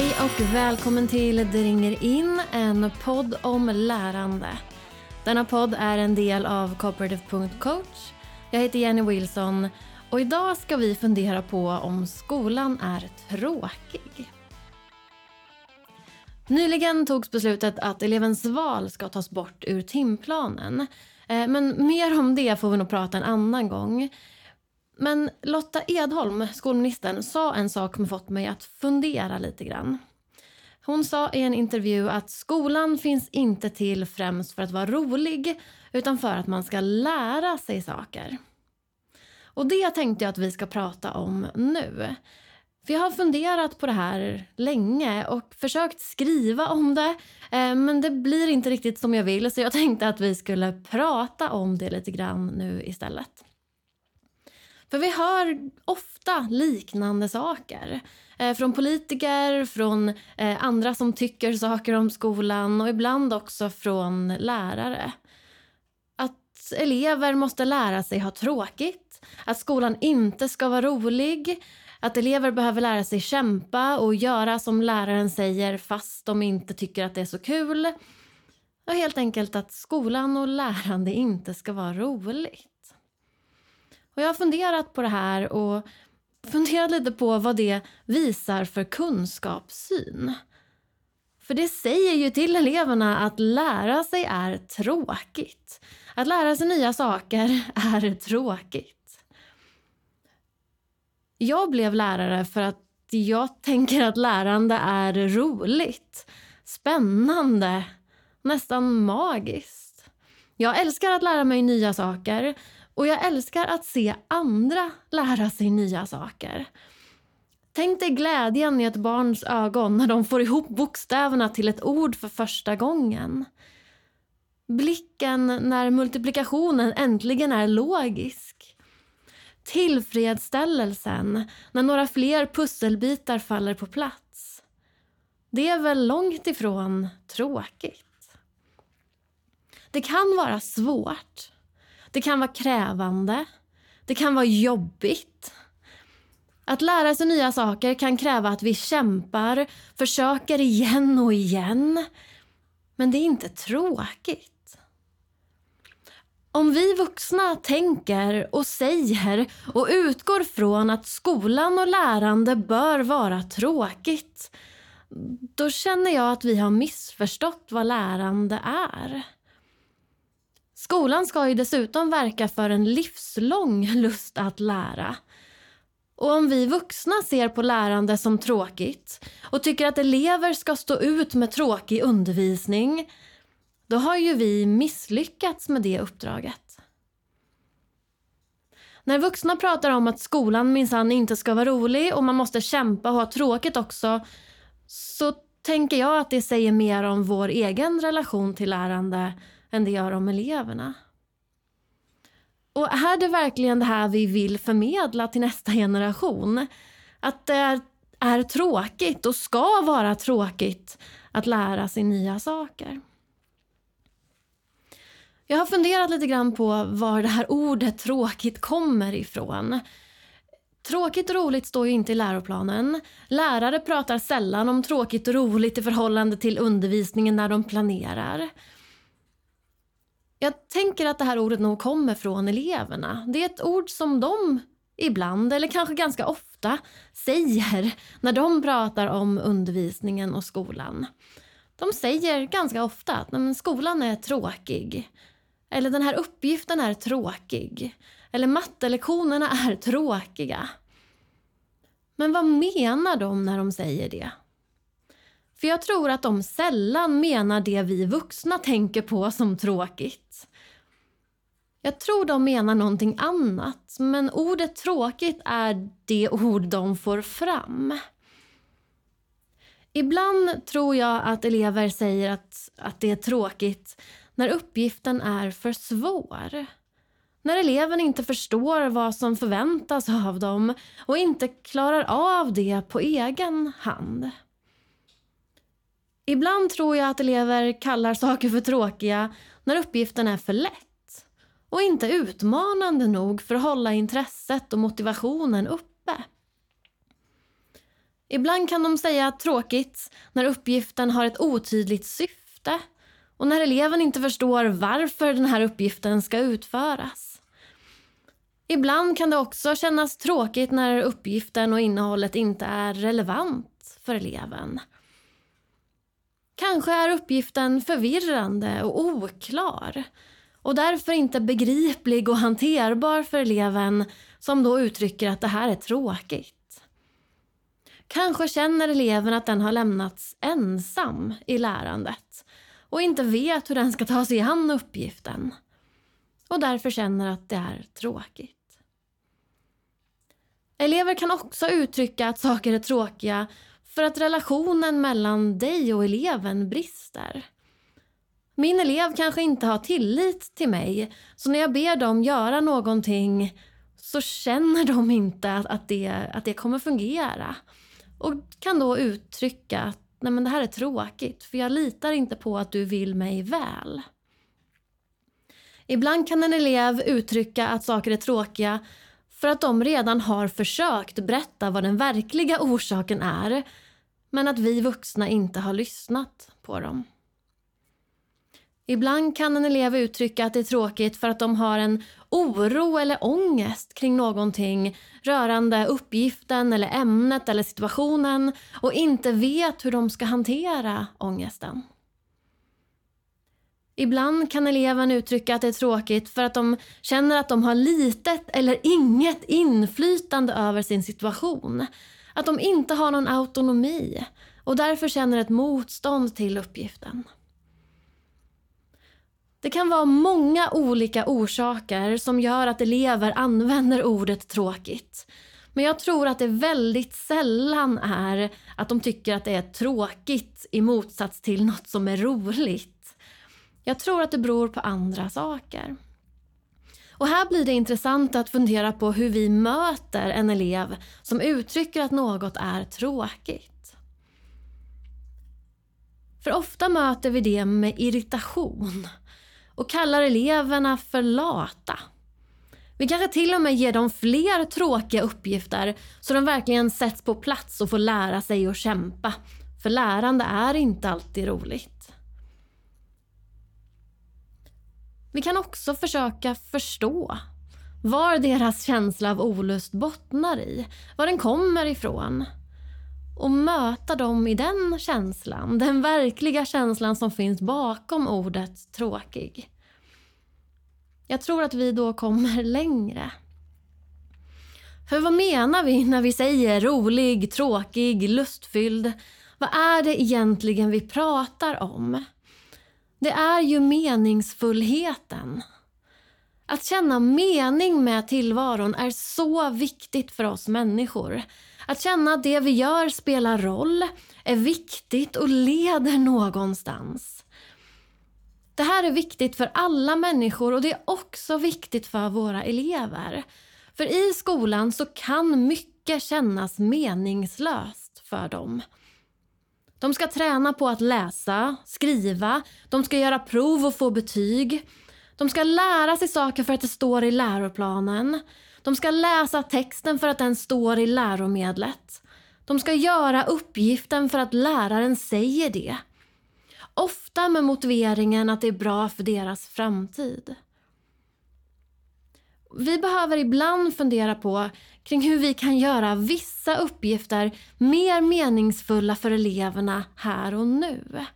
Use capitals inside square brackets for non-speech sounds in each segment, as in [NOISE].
Hej och välkommen till Det ringer in, en podd om lärande. Denna podd är en del av cooperative.coach. Jag heter Jenny Wilson och idag ska vi fundera på om skolan är tråkig. Nyligen togs beslutet att elevens val ska tas bort ur timplanen. Eh, men mer om det får vi nog prata en annan gång. Men Lotta Edholm, skolministern, sa en sak som fått mig att fundera lite grann. Hon sa i en intervju att skolan finns inte till främst för att vara rolig utan för att man ska lära sig saker. Och det tänkte jag att vi ska prata om nu. För jag har funderat på det här länge och försökt skriva om det eh, men det blir inte riktigt som jag vill så jag tänkte att vi skulle prata om det lite grann nu istället. För vi hör ofta liknande saker. Eh, från politiker, från eh, andra som tycker saker om skolan och ibland också från lärare. Att elever måste lära sig ha tråkigt, att skolan inte ska vara rolig, att elever behöver lära sig kämpa och göra som läraren säger fast de inte tycker att det är så kul. Och helt enkelt att skolan och lärande inte ska vara roligt. Och jag har funderat på det här och funderat lite på vad det visar för kunskapssyn. För det säger ju till eleverna att lära sig är tråkigt. Att lära sig nya saker [LAUGHS] är tråkigt. Jag blev lärare för att jag tänker att lärande är roligt, spännande, nästan magiskt. Jag älskar att lära mig nya saker och jag älskar att se andra lära sig nya saker. Tänk dig glädjen i ett barns ögon när de får ihop bokstäverna till ett ord för första gången. Blicken när multiplikationen äntligen är logisk. Tillfredsställelsen när några fler pusselbitar faller på plats. Det är väl långt ifrån tråkigt. Det kan vara svårt det kan vara krävande. Det kan vara jobbigt. Att lära sig nya saker kan kräva att vi kämpar, försöker igen och igen. Men det är inte tråkigt. Om vi vuxna tänker och säger och utgår från att skolan och lärande bör vara tråkigt då känner jag att vi har missförstått vad lärande är. Skolan ska ju dessutom verka för en livslång [LAUGHS] lust att lära. Och om vi vuxna ser på lärande som tråkigt och tycker att elever ska stå ut med tråkig undervisning, då har ju vi misslyckats med det uppdraget. När vuxna pratar om att skolan minsann inte ska vara rolig och man måste kämpa och ha tråkigt också, så tänker jag att det säger mer om vår egen relation till lärande än det gör om eleverna. Och är det verkligen det här vi vill förmedla till nästa generation? Att det är, är tråkigt och ska vara tråkigt att lära sig nya saker. Jag har funderat lite grann på var det här ordet tråkigt kommer ifrån. Tråkigt och roligt står ju inte i läroplanen. Lärare pratar sällan om tråkigt och roligt i förhållande till undervisningen när de planerar. Jag tänker att det här ordet nog kommer från eleverna. Det är ett ord som de ibland, eller kanske ganska ofta, säger när de pratar om undervisningen och skolan. De säger ganska ofta att skolan är tråkig. Eller den här uppgiften är tråkig. Eller mattelektionerna är tråkiga. Men vad menar de när de säger det? För jag tror att de sällan menar det vi vuxna tänker på som tråkigt. Jag tror de menar någonting annat, men ordet tråkigt är det ord de får fram. Ibland tror jag att elever säger att, att det är tråkigt när uppgiften är för svår. När eleven inte förstår vad som förväntas av dem och inte klarar av det på egen hand. Ibland tror jag att elever kallar saker för tråkiga när uppgiften är för lätt och inte utmanande nog för att hålla intresset och motivationen uppe. Ibland kan de säga tråkigt när uppgiften har ett otydligt syfte och när eleven inte förstår varför den här uppgiften ska utföras. Ibland kan det också kännas tråkigt när uppgiften och innehållet inte är relevant för eleven. Kanske är uppgiften förvirrande och oklar och därför inte begriplig och hanterbar för eleven som då uttrycker att det här är tråkigt. Kanske känner eleven att den har lämnats ensam i lärandet och inte vet hur den ska ta sig an uppgiften och därför känner att det är tråkigt. Elever kan också uttrycka att saker är tråkiga för att relationen mellan dig och eleven brister. Min elev kanske inte har tillit till mig så när jag ber dem göra någonting så känner de inte att det, att det kommer fungera och kan då uttrycka att Nej, men det här är tråkigt för jag litar inte på att du vill mig väl. Ibland kan en elev uttrycka att saker är tråkiga för att de redan har försökt berätta vad den verkliga orsaken är men att vi vuxna inte har lyssnat på dem. Ibland kan en elev uttrycka att det är tråkigt för att de har en oro eller ångest kring någonting rörande uppgiften eller ämnet eller situationen och inte vet hur de ska hantera ångesten. Ibland kan eleven uttrycka att det är tråkigt för att de känner att de har litet eller inget inflytande över sin situation. Att de inte har någon autonomi och därför känner ett motstånd till uppgiften. Det kan vara många olika orsaker som gör att elever använder ordet tråkigt. Men jag tror att det väldigt sällan är att de tycker att det är tråkigt i motsats till något som är roligt. Jag tror att det beror på andra saker. Och här blir det intressant att fundera på hur vi möter en elev som uttrycker att något är tråkigt. För ofta möter vi det med irritation och kallar eleverna för lata. Vi kanske till och med ger dem fler tråkiga uppgifter så de verkligen sätts på plats och får lära sig att kämpa. För lärande är inte alltid roligt. Vi kan också försöka förstå var deras känsla av olust bottnar i, var den kommer ifrån och möta dem i den känslan, den verkliga känslan som finns bakom ordet tråkig. Jag tror att vi då kommer längre. För vad menar vi när vi säger rolig, tråkig, lustfylld? Vad är det egentligen vi pratar om? Det är ju meningsfullheten. Att känna mening med tillvaron är så viktigt för oss människor. Att känna att det vi gör spelar roll, är viktigt och leder någonstans. Det här är viktigt för alla människor och det är också viktigt för våra elever. För i skolan så kan mycket kännas meningslöst för dem. De ska träna på att läsa, skriva, de ska göra prov och få betyg. De ska lära sig saker för att det står i läroplanen. De ska läsa texten för att den står i läromedlet. De ska göra uppgiften för att läraren säger det. Ofta med motiveringen att det är bra för deras framtid. Vi behöver ibland fundera på kring hur vi kan göra vissa uppgifter mer meningsfulla för eleverna här och nu.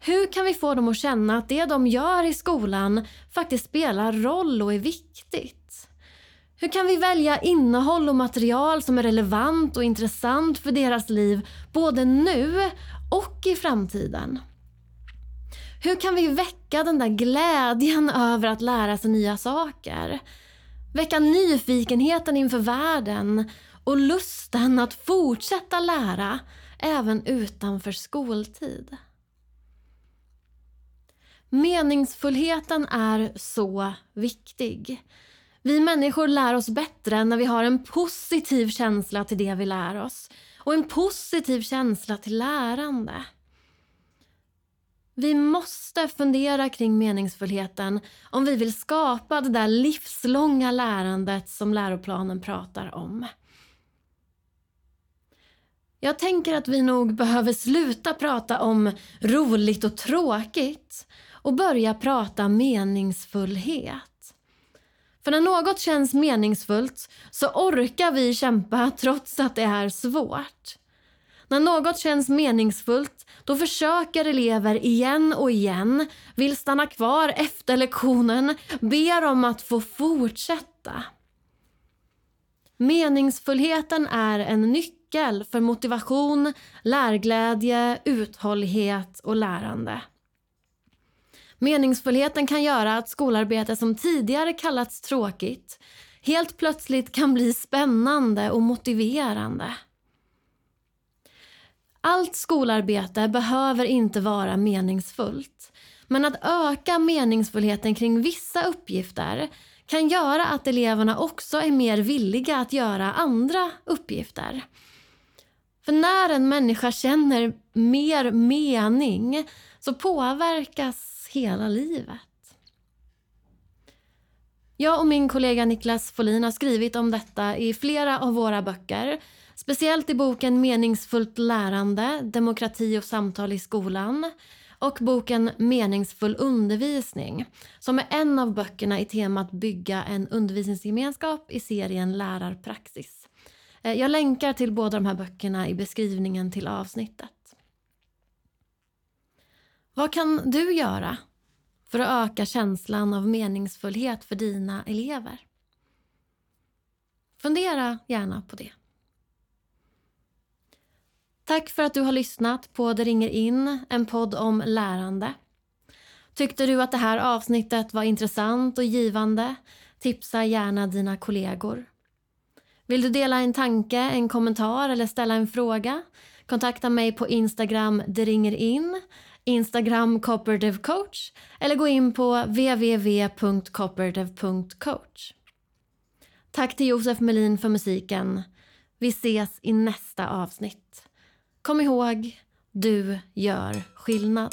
Hur kan vi få dem att känna att det de gör i skolan faktiskt spelar roll och är viktigt? Hur kan vi välja innehåll och material som är relevant och intressant för deras liv både nu och i framtiden? Hur kan vi väcka den där glädjen [LAUGHS] över att lära sig nya saker? Väcka nyfikenheten inför världen och lusten att fortsätta lära även utanför skoltid. Meningsfullheten är så viktig. Vi människor lär oss bättre när vi har en positiv känsla till det vi lär oss och en positiv känsla till lärande. Vi måste fundera kring meningsfullheten om vi vill skapa det där livslånga lärandet som läroplanen pratar om. Jag tänker att vi nog behöver sluta prata om roligt och tråkigt och börja prata meningsfullhet. För när något känns meningsfullt så orkar vi kämpa trots att det är svårt. När något känns meningsfullt då försöker elever igen och igen, vill stanna kvar efter lektionen, ber om att få fortsätta. Meningsfullheten är en nyckel för motivation, lärglädje, uthållighet och lärande. Meningsfullheten kan göra att skolarbete som tidigare kallats tråkigt helt plötsligt kan bli spännande och motiverande. Allt skolarbete behöver inte vara meningsfullt. Men att öka meningsfullheten kring vissa uppgifter kan göra att eleverna också är mer villiga att göra andra uppgifter. För när en människa känner mer mening så påverkas hela livet. Jag och min kollega Niklas Folin har skrivit om detta i flera av våra böcker Speciellt i boken Meningsfullt lärande, demokrati och samtal i skolan och boken Meningsfull undervisning som är en av böckerna i temat bygga en undervisningsgemenskap i serien Lärarpraxis. Eh, jag länkar till båda de här böckerna i beskrivningen till avsnittet. Vad kan du göra för att öka känslan av meningsfullhet för dina elever? Fundera gärna på det. Tack för att du har lyssnat på Det ringer in, en podd om lärande. Tyckte du att det här avsnittet var intressant och givande? Tipsa gärna dina kollegor. Vill du dela en tanke, en kommentar eller ställa en fråga? Kontakta mig på Instagram det ringer in, Instagram cooperativcoach eller gå in på www.cooperative.coach. Tack till Josef Melin för musiken. Vi ses i nästa avsnitt. Kom ihåg, du gör skillnad.